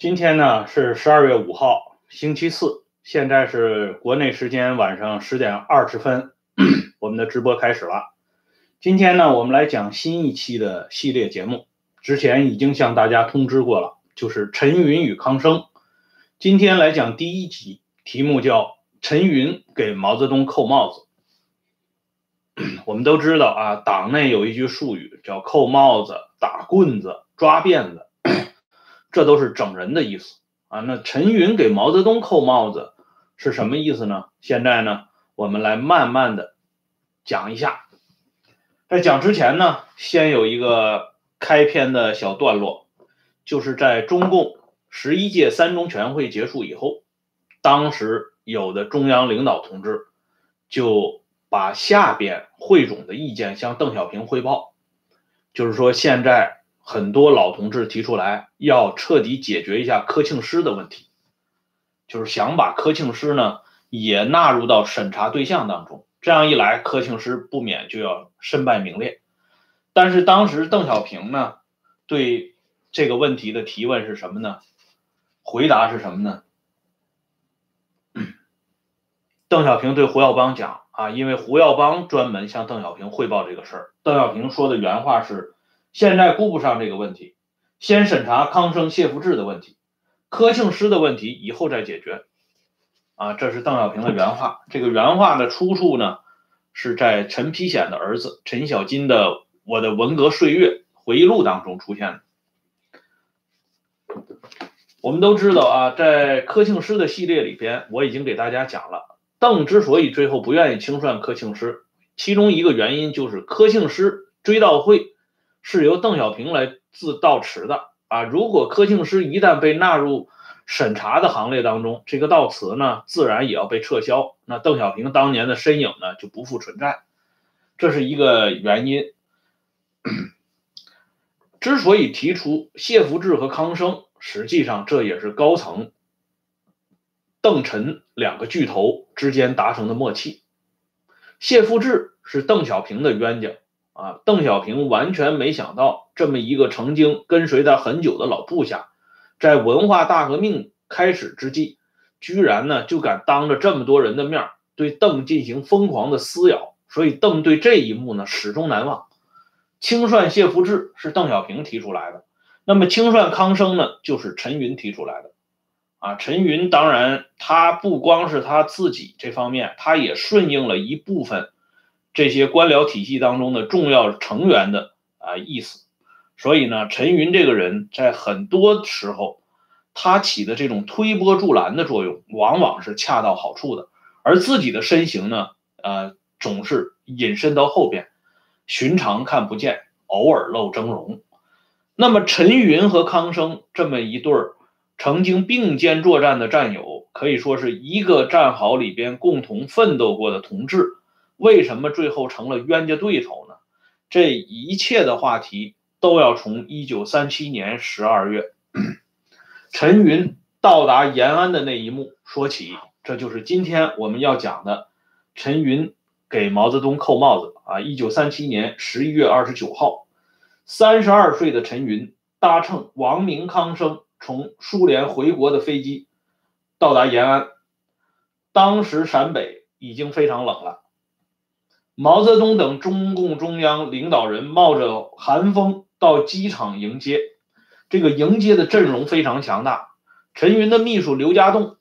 今天呢是十二月五号，星期四，现在是国内时间晚上十点二十分，我们的直播开始了。今天呢，我们来讲新一期的系列节目，之前已经向大家通知过了，就是陈云与康生。今天来讲第一集，题目叫陈云给毛泽东扣帽子。我们都知道啊，党内有一句术语叫扣帽子、打棍子、抓辫子。这都是整人的意思啊！那陈云给毛泽东扣帽子是什么意思呢？现在呢，我们来慢慢的讲一下。在讲之前呢，先有一个开篇的小段落，就是在中共十一届三中全会结束以后，当时有的中央领导同志就把下边汇总的意见向邓小平汇报，就是说现在。很多老同志提出来要彻底解决一下柯庆施的问题，就是想把柯庆施呢也纳入到审查对象当中。这样一来，柯庆施不免就要身败名裂。但是当时邓小平呢对这个问题的提问是什么呢？回答是什么呢？邓小平对胡耀邦讲啊，因为胡耀邦专门向邓小平汇报这个事儿，邓小平说的原话是。现在顾不上这个问题，先审查康生、谢福治的问题，柯庆施的问题以后再解决。啊，这是邓小平的原话。这个原话的出处呢，是在陈丕显的儿子陈小金的《我的文革岁月回忆录》当中出现的。我们都知道啊，在柯庆师的系列里边，我已经给大家讲了，邓之所以最后不愿意清算科庆师，其中一个原因就是科庆师追悼会。是由邓小平来自悼词的啊！如果柯庆师一旦被纳入审查的行列当中，这个悼词呢，自然也要被撤销。那邓小平当年的身影呢，就不复存在，这是一个原因。之所以提出谢福治和康生，实际上这也是高层邓陈两个巨头之间达成的默契。谢福治是邓小平的冤家。啊，邓小平完全没想到，这么一个曾经跟随他很久的老部下，在文化大革命开始之际，居然呢就敢当着这么多人的面对邓进行疯狂的撕咬，所以邓对这一幕呢始终难忘。清算谢福治是邓小平提出来的，那么清算康生呢，就是陈云提出来的。啊，陈云当然他不光是他自己这方面，他也顺应了一部分。这些官僚体系当中的重要成员的啊意思，所以呢，陈云这个人在很多时候，他起的这种推波助澜的作用，往往是恰到好处的，而自己的身形呢，呃，总是隐身到后边，寻常看不见，偶尔露峥嵘。那么，陈云和康生这么一对儿曾经并肩作战的战友，可以说是一个战壕里边共同奋斗过的同志。为什么最后成了冤家对头呢？这一切的话题都要从一九三七年十二月陈云到达延安的那一幕说起。这就是今天我们要讲的陈云给毛泽东扣帽子啊！一九三七年十一月二十九号，三十二岁的陈云搭乘王明、康生从苏联回国的飞机到达延安。当时陕北已经非常冷了。毛泽东等中共中央领导人冒着寒风到机场迎接，这个迎接的阵容非常强大。陈云的秘书刘家栋，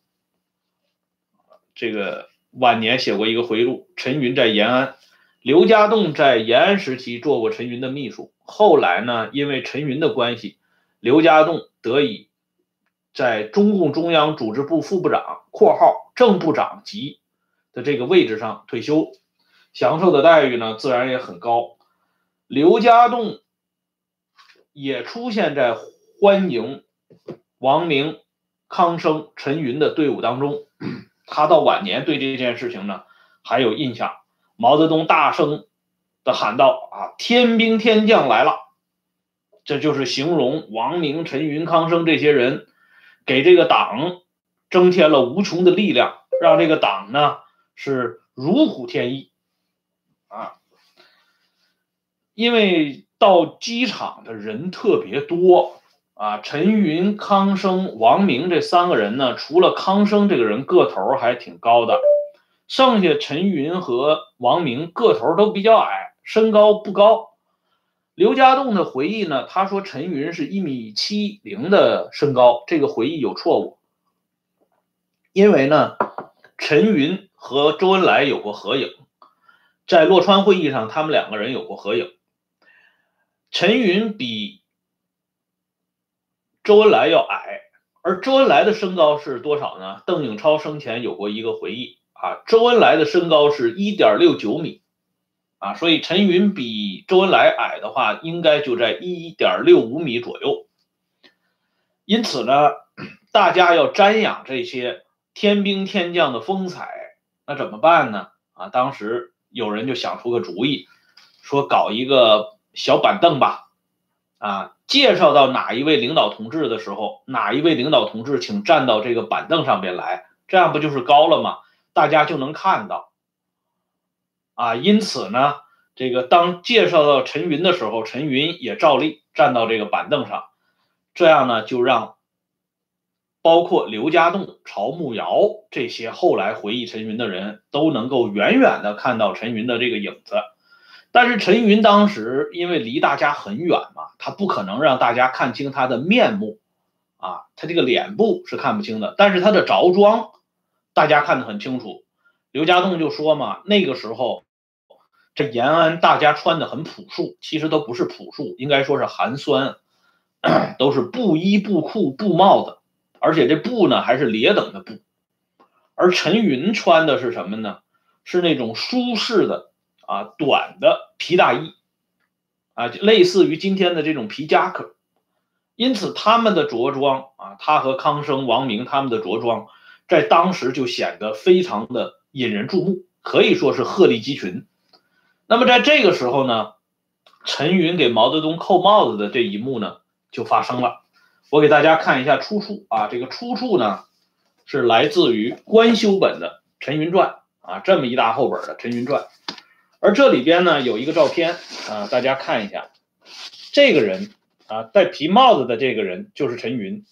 这个晚年写过一个回忆录。陈云在延安，刘家栋在延安时期做过陈云的秘书。后来呢，因为陈云的关系，刘家栋得以在中共中央组织部副部长（括号正部长级）的这个位置上退休。享受的待遇呢，自然也很高。刘家栋也出现在欢迎王明、康生、陈云的队伍当中。他到晚年对这件事情呢还有印象。毛泽东大声的喊道：“啊，天兵天将来了！”这就是形容王明、陈云、康生这些人给这个党增添了无穷的力量，让这个党呢是如虎添翼。啊，因为到机场的人特别多啊，陈云、康生、王明这三个人呢，除了康生这个人个头还挺高的，剩下陈云和王明个头都比较矮，身高不高。刘家栋的回忆呢，他说陈云是一米七零的身高，这个回忆有错误，因为呢，陈云和周恩来有过合影，在洛川会议上，他们两个人有过合影，陈云比。周恩来要矮，而周恩来的身高是多少呢？邓颖超生前有过一个回忆啊，周恩来的身高是一点六九米，啊，所以陈云比周恩来矮的话，应该就在一点六五米左右。因此呢，大家要瞻仰这些天兵天将的风采，那怎么办呢？啊，当时有人就想出个主意，说搞一个小板凳吧，啊。介绍到哪一位领导同志的时候，哪一位领导同志请站到这个板凳上边来，这样不就是高了吗？大家就能看到。啊，因此呢，这个当介绍到陈云的时候，陈云也照例站到这个板凳上，这样呢，就让包括刘家栋、曹慕瑶这些后来回忆陈云的人都能够远远的看到陈云的这个影子。但是陈云当时因为离大家很远嘛，他不可能让大家看清他的面目，啊，他这个脸部是看不清的，但是他的着装，大家看得很清楚。刘家栋就说嘛，那个时候这延安大家穿的很朴素，其实都不是朴素，应该说是寒酸，都是布衣、布裤、布帽子，而且这布呢还是劣等的布。而陈云穿的是什么呢？是那种舒适的。啊，短的皮大衣，啊，类似于今天的这种皮夹克，因此他们的着装啊，他和康生、王明他们的着装，在当时就显得非常的引人注目，可以说是鹤立鸡群。那么在这个时候呢，陈云给毛泽东扣帽子的这一幕呢，就发生了。我给大家看一下出处啊，这个出处呢，是来自于官修本的《陈云传》啊，这么一大厚本的《陈云传》。而这里边呢有一个照片啊，大家看一下，这个人啊戴皮帽子的这个人就是陈云，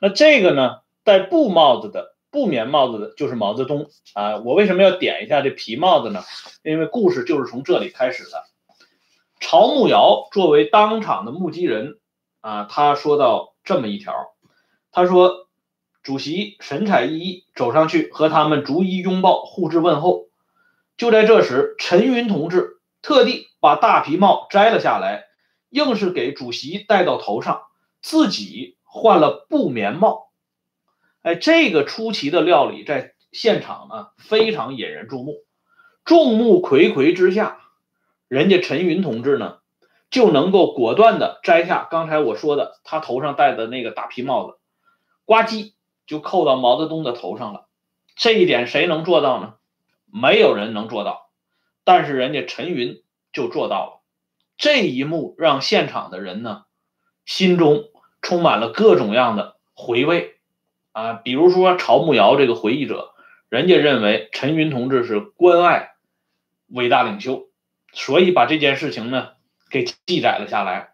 那这个呢戴布帽子的布棉帽子的就是毛泽东啊。我为什么要点一下这皮帽子呢？因为故事就是从这里开始的。曹木瑶作为当场的目击人啊，他说到这么一条，他说主席神采奕奕走上去和他们逐一拥抱互致问候。就在这时，陈云同志特地把大皮帽摘了下来，硬是给主席戴到头上，自己换了布棉帽。哎，这个出奇的料理在现场呢非常引人注目。众目睽睽之下，人家陈云同志呢就能够果断的摘下刚才我说的他头上戴的那个大皮帽子，呱唧就扣到毛泽东的头上了。这一点谁能做到呢？没有人能做到，但是人家陈云就做到了。这一幕让现场的人呢，心中充满了各种样的回味啊。比如说曹木瑶这个回忆者，人家认为陈云同志是关爱伟大领袖，所以把这件事情呢给记载了下来。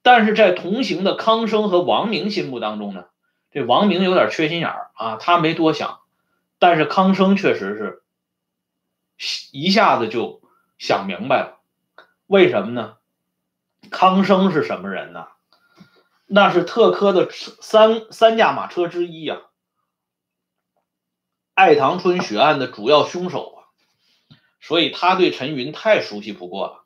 但是在同行的康生和王明心目当中呢，这王明有点缺心眼儿啊，他没多想，但是康生确实是。一下子就想明白了，为什么呢？康生是什么人呢？那是特科的三三驾马车之一呀，爱堂春血案的主要凶手啊，所以他对陈云太熟悉不过了。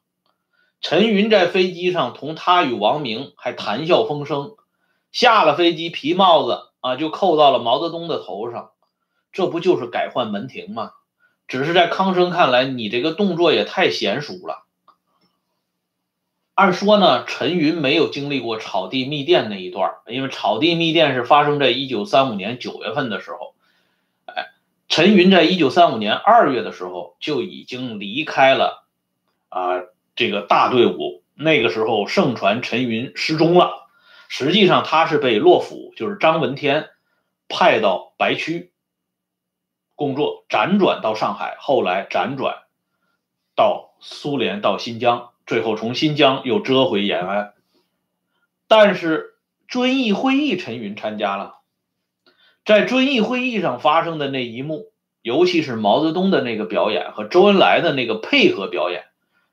陈云在飞机上同他与王明还谈笑风生，下了飞机皮帽子啊就扣到了毛泽东的头上，这不就是改换门庭吗？只是在康生看来，你这个动作也太娴熟了。按说呢，陈云没有经历过草地密电那一段，因为草地密电是发生在一九三五年九月份的时候。哎，陈云在一九三五年二月的时候就已经离开了啊这个大队伍。那个时候盛传陈云失踪了，实际上他是被洛甫，就是张闻天派到白区。工作辗转到上海，后来辗转到苏联，到新疆，最后从新疆又折回延安。但是遵义会议，陈云参加了。在遵义会议上发生的那一幕，尤其是毛泽东的那个表演和周恩来的那个配合表演，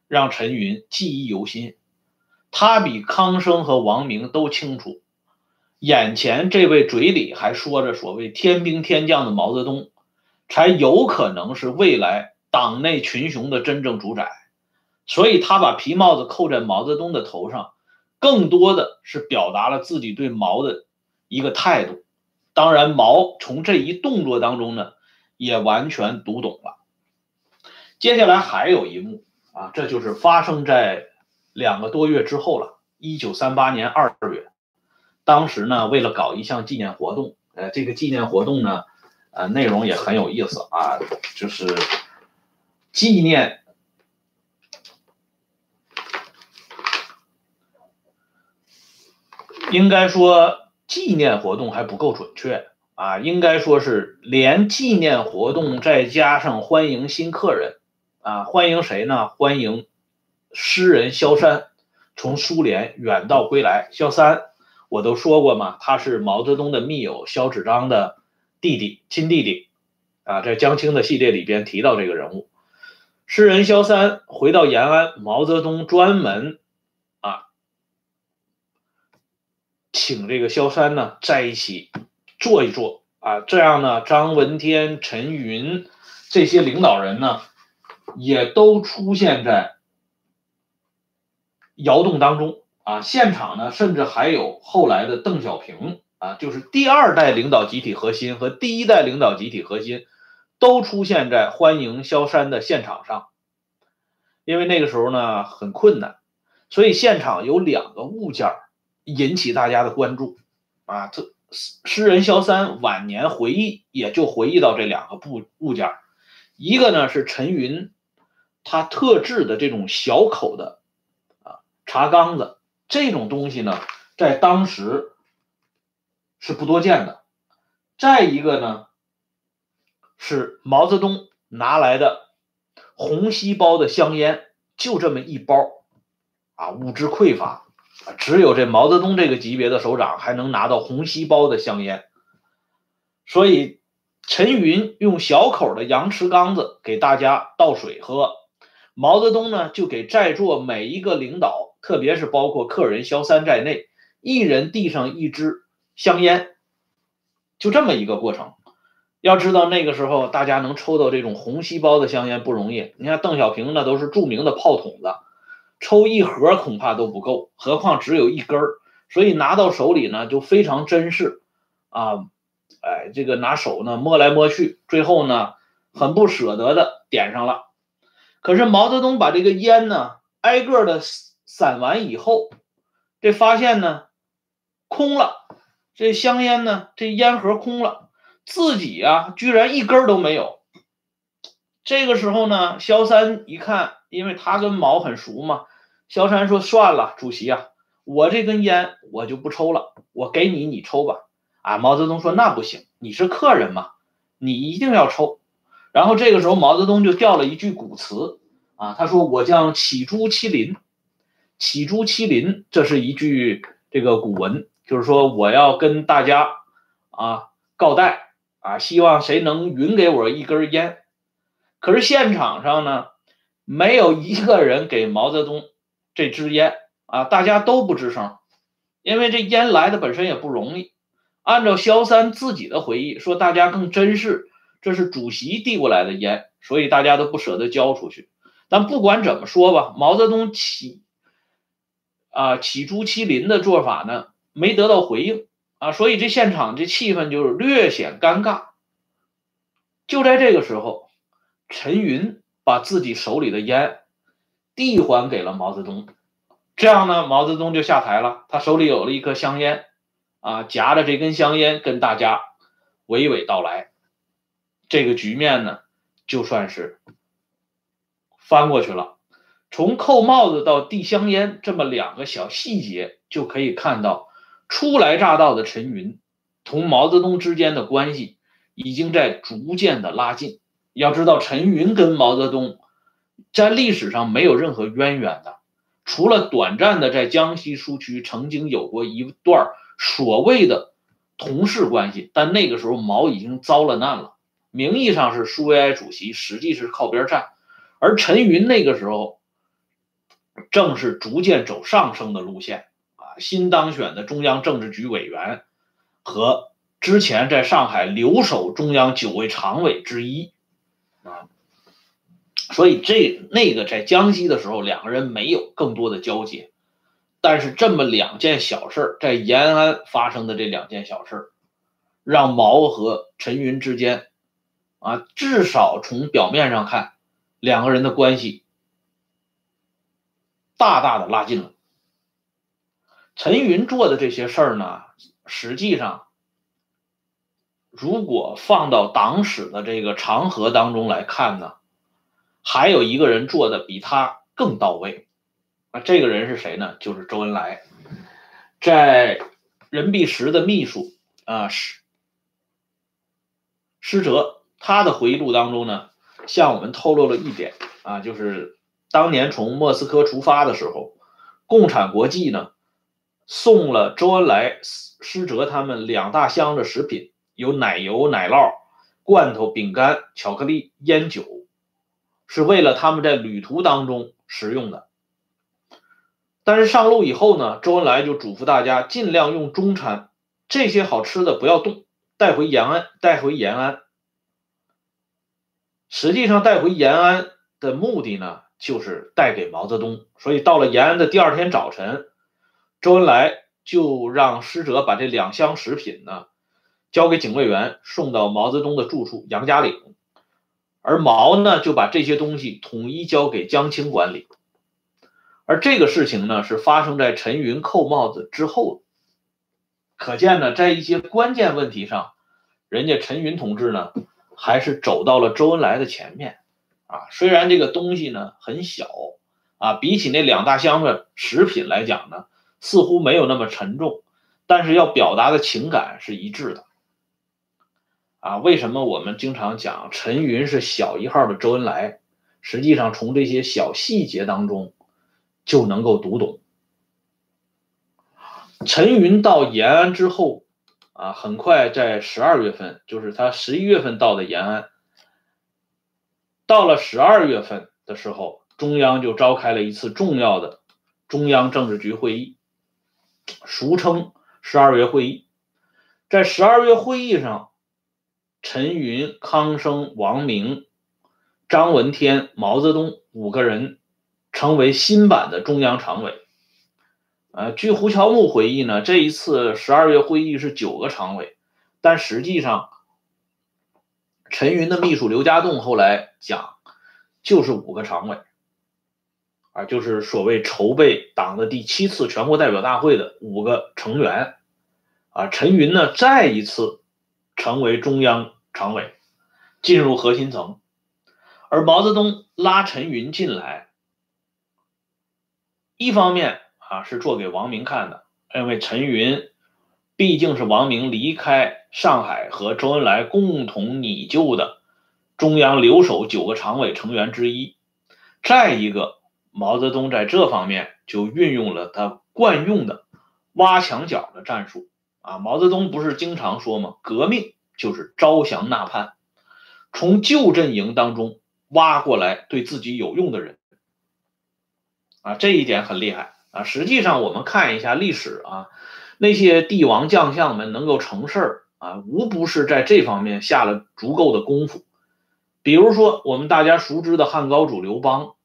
让陈云记忆犹新。他比康生和王明都清楚，眼前这位嘴里还说着所谓“天兵天将”的毛泽东，才有可能是未来党内群雄的真正主宰。所以，他把皮帽子扣在毛泽东的头上，更多的是表达了自己对毛的一个态度。当然，毛从这一动作当中呢，也完全读懂了。接下来还有一幕啊，这就是发生在两个多月之后了。一九三八年二月，当时呢，为了搞一项纪念活动，呃，这个纪念活动呢，呃，内容也很有意思啊，就是纪念，应该说。纪念活动还不够准确啊，应该说是连纪念活动再加上欢迎新客人啊，欢迎谁呢？欢迎诗人萧山从苏联远道归来。萧山我都说过嘛，他是毛泽东的密友萧子章的弟弟，亲弟弟啊，在江青的系列里边提到这个人物。诗人萧三回到延安，毛泽东专门啊。请这个萧三呢在一起坐一坐啊，这样呢，张闻天、陈云这些领导人呢，也都出现在窑洞当中啊。现场呢，甚至还有后来的邓小平啊，就是第二代领导集体核心和第一代领导集体核心都出现在欢迎萧山的现场上。因为那个时候呢很困难，所以现场有两个物件。引起大家的关注，啊，这诗人萧三晚年回忆也就回忆到这两个部物件一个呢是陈云他特制的这种小口的啊茶缸子，这种东西呢在当时是不多见的。再一个呢是毛泽东拿来的红锡包的香烟，就这么一包，啊，物质匮乏。只有这毛泽东这个级别的首长还能拿到红锡包的香烟，所以陈云用小口的羊池缸子给大家倒水喝，毛泽东呢就给在座每一个领导，特别是包括客人萧三在内，一人递上一支香烟，就这么一个过程。要知道那个时候大家能抽到这种红细胞的香烟不容易，你看邓小平那都是著名的炮筒子。抽一盒恐怕都不够，何况只有一根儿，所以拿到手里呢就非常珍视，啊，哎，这个拿手呢摸来摸去，最后呢很不舍得的点上了。可是毛泽东把这个烟呢挨个的散完以后，这发现呢空了，这香烟呢这烟盒空了，自己呀居然一根都没有。这个时候呢，萧三一看，因为他跟毛很熟嘛。萧三说：“算了，主席啊，我这根烟我就不抽了，我给你，你抽吧。”啊，毛泽东说：“那不行，你是客人嘛，你一定要抽。”然后这个时候，毛泽东就调了一句古词啊，他说：“我将起朱欺林，起朱欺林，这是一句这个古文，就是说我要跟大家啊告代啊，希望谁能匀给我一根烟。”可是现场上呢，没有一个人给毛泽东。这支烟啊，大家都不吱声，因为这烟来的本身也不容易。按照萧三自己的回忆说，大家更珍视这是主席递过来的烟，所以大家都不舍得交出去。但不管怎么说吧，毛泽东起啊起朱其林的做法呢，没得到回应啊，所以这现场这气氛就是略显尴尬。就在这个时候，陈云把自己手里的烟。递还给了毛泽东，这样呢，毛泽东就下台了。他手里有了一颗香烟，啊，夹着这根香烟跟大家娓娓道来。这个局面呢，就算是翻过去了。从扣帽子到递香烟这么两个小细节，就可以看到初来乍到的陈云同毛泽东之间的关系已经在逐渐的拉近。要知道，陈云跟毛泽东。在历史上没有任何渊源的，除了短暂的在江西苏区曾经有过一段所谓的同事关系，但那个时候毛已经遭了难了，名义上是苏维埃主席，实际是靠边站，而陈云那个时候正是逐渐走上升的路线，新当选的中央政治局委员和之前在上海留守中央九位常委之一啊，所以这那个在江西的时候，两个人没有更多的交接。但是这么两件小事在延安发生的这两件小事让毛和陈云之间，啊，至少从表面上看，两个人的关系大大的拉近了。陈云做的这些事儿呢，实际上，如果放到党史的这个长河当中来看呢，还有一个人做的比他更到位。啊，这个人是谁呢？就是周恩来，在任弼时的秘书啊，施施哲，他的回忆录当中呢，向我们透露了一点啊，就是当年从莫斯科出发的时候，共产国际呢送了周恩来、施哲他们两大箱的食品，有奶油、奶酪、罐头、饼干、巧克力、烟酒，是为了他们在旅途当中食用的。但是上路以后呢，周恩来就嘱咐大家尽量用中餐，这些好吃的不要动，带回延安，带回延安。实际上带回延安的目的呢，就是带给毛泽东。所以到了延安的第二天早晨，周恩来就让使者把这两箱食品呢，交给警卫员送到毛泽东的住处杨家岭，而毛呢就把这些东西统一交给江青管理。而这个事情呢，是发生在陈云扣帽子之后，可见呢，在一些关键问题上，人家陈云同志呢，还是走到了周恩来的前面，啊，虽然这个东西呢很小，啊，比起那两大箱子食品来讲呢，似乎没有那么沉重，但是要表达的情感是一致的，啊，为什么我们经常讲陈云是小一号的周恩来？实际上从这些小细节当中。就能够读懂。陈云到延安之后，啊，很快在十二月份，就是他十一月份到的延安。到了十二月份的时候，中央就召开了一次重要的中央政治局会议，俗称十二月会议。在十二月会议上，陈云、康生、王明、张闻天、毛泽东五个人。成为新版的中央常委，呃，据胡乔木回忆呢，这一次十二月会议是九个常委，但实际上，陈云的秘书刘家栋后来讲，就是五个常委，啊，就是所谓筹备党的第七次全国代表大会的五个成员，啊，陈云呢再一次成为中央常委，进入核心层，而毛泽东拉陈云进来。一方面啊是做给王明看的，因为陈云毕竟是王明离开上海和周恩来共同拟就的中央留守九个常委成员之一。再一个，毛泽东在这方面就运用了他惯用的挖墙脚的战术啊。毛泽东不是经常说吗？革命就是招降纳叛，从旧阵营当中挖过来对自己有用的人。啊，这一点很厉害啊！实际上，我们看一下历史啊，那些帝王将相们能够成事儿啊，无不是在这方面下了足够的功夫。比如说，我们大家熟知的汉高祖刘邦，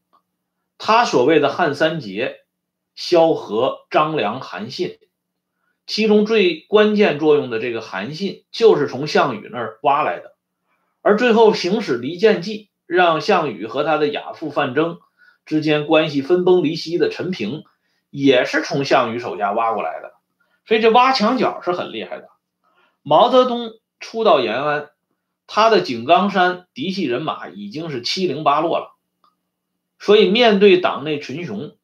他所谓的汉三杰，萧何、张良、韩信，其中最关键作用的这个韩信，就是从项羽那儿挖来的。而最后行使离间计，让项羽和他的亚父范增。之间关系分崩离析的陈平，也是从项羽手下挖过来的，所以这挖墙脚是很厉害的。毛泽东初到延安，他的井冈山嫡系人马已经是七零八落了，所以面对党内群雄，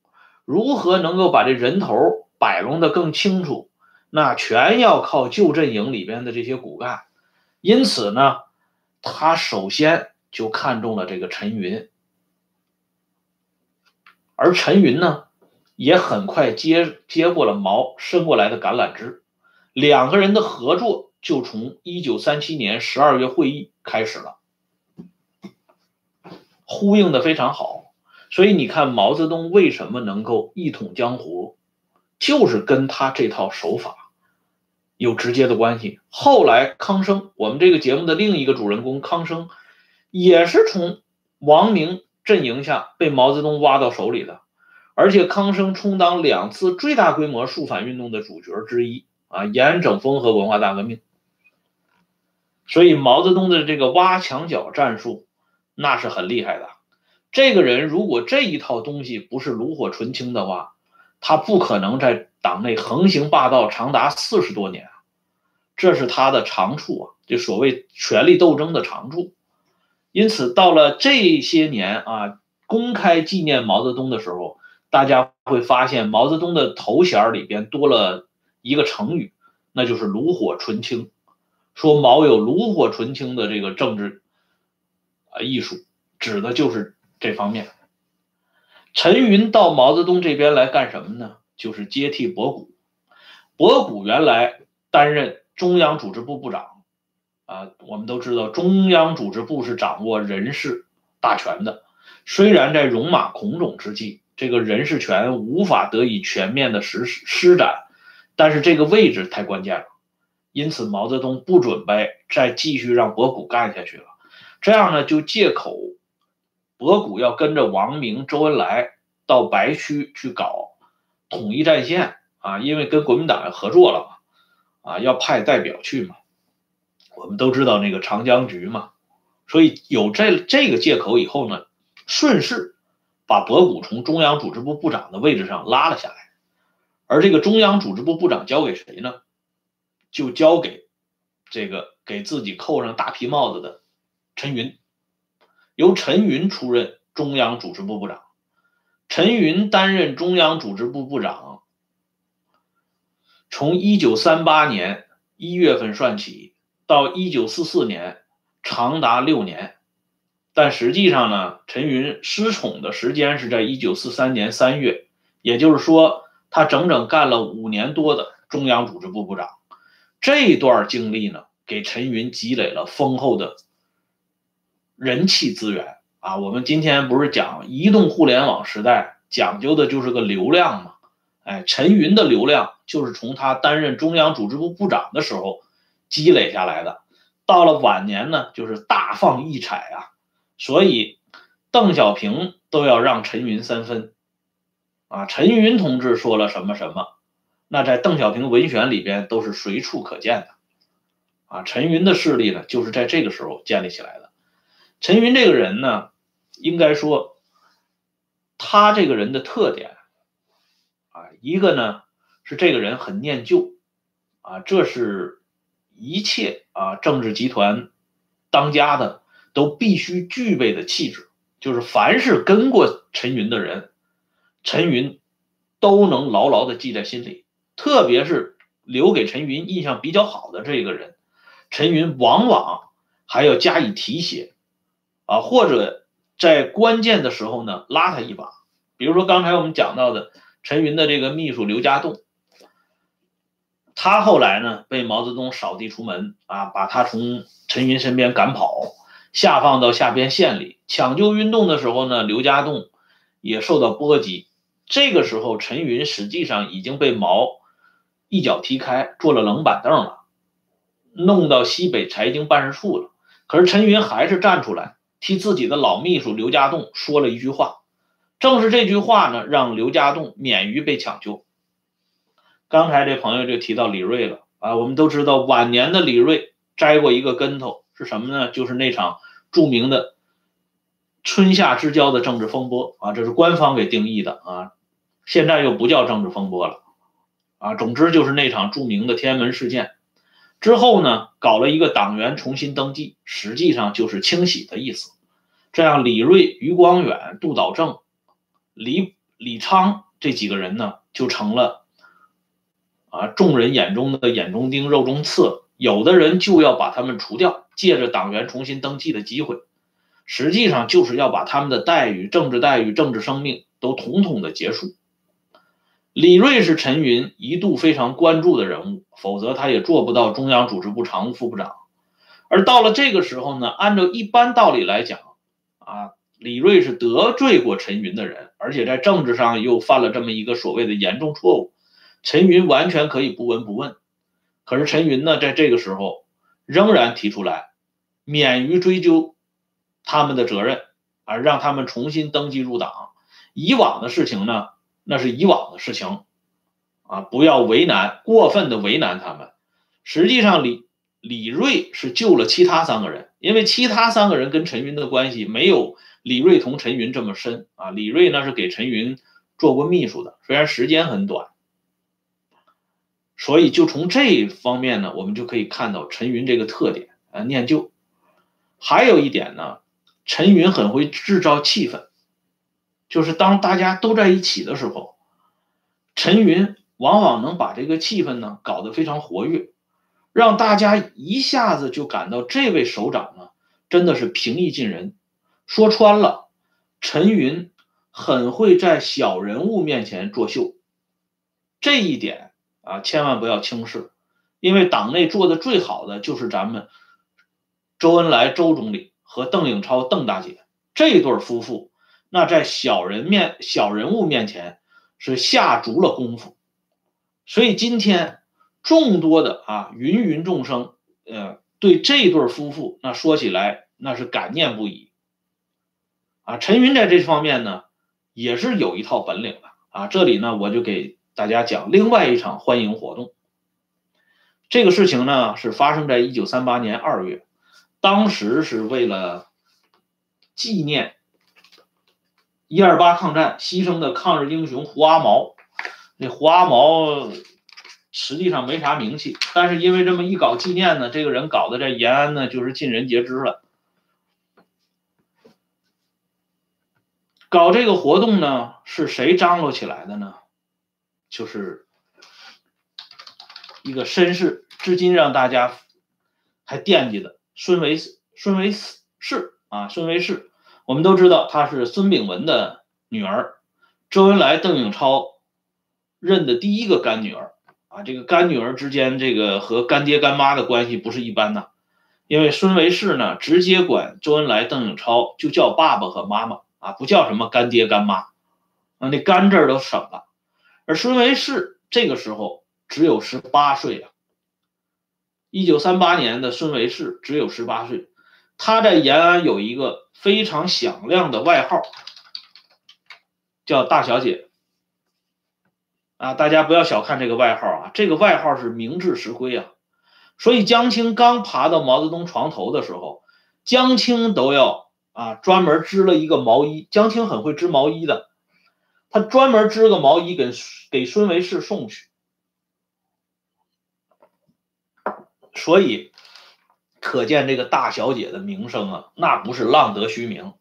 如何能够把这人头摆弄得更清楚，那全要靠旧阵营里边的这些骨干。因此呢，他首先就看中了这个陈云。而陈云呢，也很快接接过了毛伸过来的橄榄枝，两个人的合作就从一九三七年十二月会议开始了，呼应的非常好。所以你看，毛泽东为什么能够一统江湖，就是跟他这套手法有直接的关系。后来康生，我们这个节目的另一个主人公康生，也是从王明阵营下被毛泽东挖到手里的，而且康生充当两次最大规模肃反运动的主角之一。啊，延安整风和文化大革命，所以毛泽东的这个挖墙脚战术那是很厉害的。这个人如果这一套东西不是炉火纯青的话，他不可能在党内横行霸道长达四十多年，这是他的长处啊，就所谓权力斗争的长处。因此，到了这些年啊，公开纪念毛泽东的时候，大家会发现毛泽东的头衔里边多了。一个成语，那就是炉火纯青，说毛有炉火纯青的这个政治啊艺术，指的就是这方面。陈云到毛泽东这边来干什么呢？就是接替博古。博古原来担任中央组织部部长，啊，我们都知道中央组织部是掌握人事大权的，虽然在戎马孔偬之际，这个人事权无法得以全面的实施施展。但是这个位置太关键了，因此毛泽东不准备再继续让博古干下去了。这样呢，就借口博古要跟着王明、周恩来到白区去搞统一战线啊，因为跟国民党要合作了嘛，啊，要派代表去嘛。我们都知道那个长江局嘛，所以有这这个借口以后呢，顺势把博古从中央组织部部长的位置上拉了下来。而这个中央组织部部长交给谁呢？就交给这个给自己扣上大皮帽子的陈云，由陈云出任中央组织部部长。陈云担任中央组织部部长，从一九三八年一月份算起，到一九四四年，长达六年。但实际上呢，陈云失宠的时间是在一九四三年三月，也就是说。他整整干了五年多的中央组织部部长，这段经历呢，给陈云积累了丰厚的人气资源啊。我们今天不是讲移动互联网时代讲究的就是个流量吗？哎，陈云的流量就是从他担任中央组织部部长的时候积累下来的，到了晚年呢，就是大放异彩啊。所以邓小平都要让陈云三分。啊，陈云同志说了什么什么，那在邓小平文选里边都是随处可见的。啊，陈云的势力呢，就是在这个时候建立起来的。陈云这个人呢，应该说，他这个人的特点，啊，一个呢是这个人很念旧，啊，这是一切啊政治集团当家的都必须具备的气质，就是凡是跟过陈云的人。陈云都能牢牢的记在心里，特别是留给陈云印象比较好的这个人，陈云往往还要加以提携，啊，或者在关键的时候呢拉他一把。比如说刚才我们讲到的陈云的这个秘书刘家栋，他后来呢被毛泽东扫地出门啊，把他从陈云身边赶跑，下放到下边县里。抢救运动的时候呢，刘家栋也受到波及。这个时候，陈云实际上已经被毛一脚踢开，坐了冷板凳了，弄到西北财经办事处了。可是陈云还是站出来，替自己的老秘书刘家栋说了一句话。正是这句话呢，让刘家栋免于被抢救。刚才这朋友就提到李瑞了啊，我们都知道晚年的李瑞摘过一个跟头，是什么呢？就是那场著名的春夏之交的政治风波啊，这是官方给定义的啊。现在又不叫政治风波了，啊，总之就是那场著名的天安门事件之后呢，搞了一个党员重新登记，实际上就是清洗的意思。这样，李瑞、余光远、杜导正、李李昌这几个人呢，就成了啊众人眼中的眼中钉、肉中刺。有的人就要把他们除掉，借着党员重新登记的机会，实际上就是要把他们的待遇、政治待遇、政治生命都统统的结束。李瑞是陈云一度非常关注的人物，否则他也做不到中央组织部常务副部长。而到了这个时候呢，按照一般道理来讲，啊，李瑞是得罪过陈云的人，而且在政治上又犯了这么一个所谓的严重错误，陈云完全可以不闻不问。可是陈云呢，在这个时候仍然提出来，免于追究他们的责任，而，让他们重新登记入党。以往的事情呢？那是以往的事情，啊，不要为难，过分的为难他们。实际上，李李瑞是救了其他三个人，因为其他三个人跟陈云的关系没有李瑞同陈云这么深啊。李瑞呢是给陈云做过秘书的，虽然时间很短，所以就从这方面呢，我们就可以看到陈云这个特点啊，念旧。还有一点呢，陈云很会制造气氛。就是当大家都在一起的时候，陈云往往能把这个气氛呢搞得非常活跃，让大家一下子就感到这位首长呢真的是平易近人。说穿了，陈云很会在小人物面前作秀，这一点啊千万不要轻视，因为党内做的最好的就是咱们周恩来周总理和邓颖超邓大姐这对夫妇。那在小人面、小人物面前是下足了功夫，所以今天众多的啊芸芸众生，呃，对这对夫妇那说起来那是感念不已啊。陈云在这方面呢也是有一套本领的啊。这里呢我就给大家讲另外一场欢迎活动。这个事情呢是发生在一九三八年二月，当时是为了纪念。一二八抗战牺牲的抗日英雄胡阿毛，那胡阿毛实际上没啥名气，但是因为这么一搞纪念呢，这个人搞的在延安呢就是尽人皆知了。搞这个活动呢，是谁张罗起来的呢？就是一个绅士，至今让大家还惦记的孙维孙维世啊，孙维世。我们都知道她是孙炳文的女儿，周恩来、邓颖超认的第一个干女儿啊。这个干女儿之间，这个和干爹干妈的关系不是一般的，因为孙维世呢，直接管周恩来、邓颖超就叫爸爸和妈妈啊，不叫什么干爹干妈啊，那干字都省了。而孙维世这个时候只有十八岁啊，一九三八年的孙维世只有十八岁。他在延安有一个非常响亮的外号，叫大小姐。啊，大家不要小看这个外号啊，这个外号是名至实归啊。所以江青刚爬到毛泽东床头的时候，江青都要啊专门织了一个毛衣。江青很会织毛衣的，他专门织个毛衣给给孙维世送去。所以。可见这个大小姐的名声啊，那不是浪得虚名。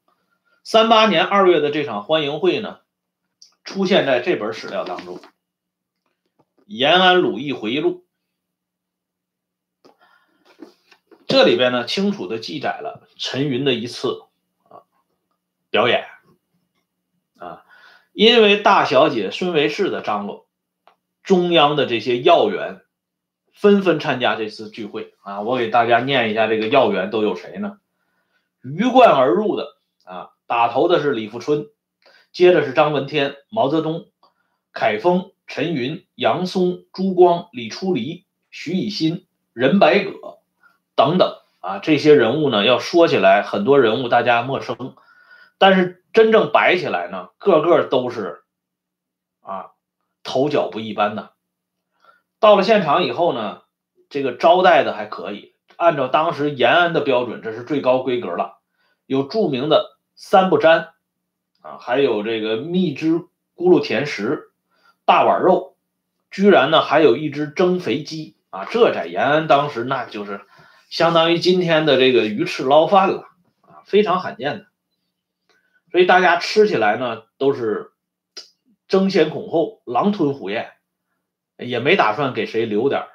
三八年二月的这场欢迎会呢，出现在这本史料当中，《延安鲁艺回忆录》这里边呢，清楚的记载了陈云的一次啊表演啊，因为大小姐孙维世的张罗，中央的这些要员。纷纷参加这次聚会啊！我给大家念一下这个要员都有谁呢？鱼贯而入的啊，打头的是李富春，接着是张闻天、毛泽东、凯丰、陈云、杨松、朱光、李初离、徐以新、任白葛等等啊，这些人物呢，要说起来，很多人物大家陌生，但是真正摆起来呢，个个都是啊，头角不一般的。到了现场以后呢，这个招待的还可以，按照当时延安的标准，这是最高规格了。有著名的三不沾，啊，还有这个蜜汁咕噜甜食、大碗肉，居然呢还有一只蒸肥鸡啊！这在延安当时那就是相当于今天的这个鱼翅捞饭了啊，非常罕见的。所以大家吃起来呢都是争先恐后，狼吞虎咽。也没打算给谁留点儿。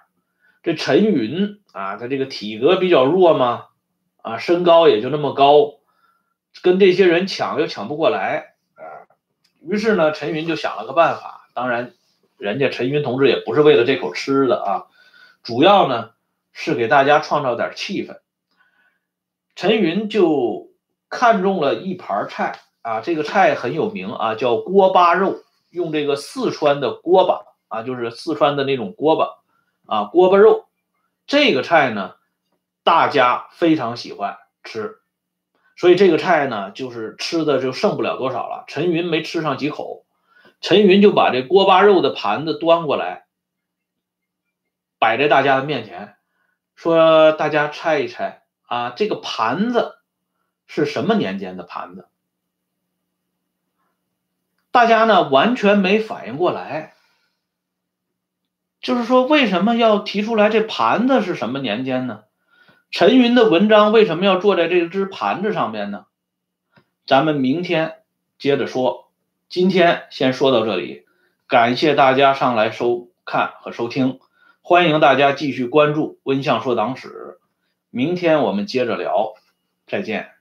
这陈云啊，他这个体格比较弱嘛，啊，身高也就那么高，跟这些人抢又抢不过来啊。于是呢，陈云就想了个办法，当然人家陈云同志也不是为了这口吃的啊，主要呢是给大家创造点气氛。陈云就看中了一盘菜啊，这个菜很有名啊，叫锅巴肉，用这个四川的锅巴啊，就是四川的那种锅巴啊，锅巴肉。这个菜呢，大家非常喜欢吃，所以这个菜呢，就是吃的就剩不了多少了。陈云没吃上几口，陈云就把这锅巴肉的盘子端过来，摆在大家的面前，说：“大家猜一猜。”啊，这个盘子是什么年间的盘子？大家呢完全没反应过来。就是说，为什么要提出来这盘子是什么年间呢？陈云的文章为什么要坐在这只盘子上面呢？咱们明天接着说。今天先说到这里，感谢大家上来收看和收听，欢迎大家继续关注温相说党史。明天我们接着聊，再见。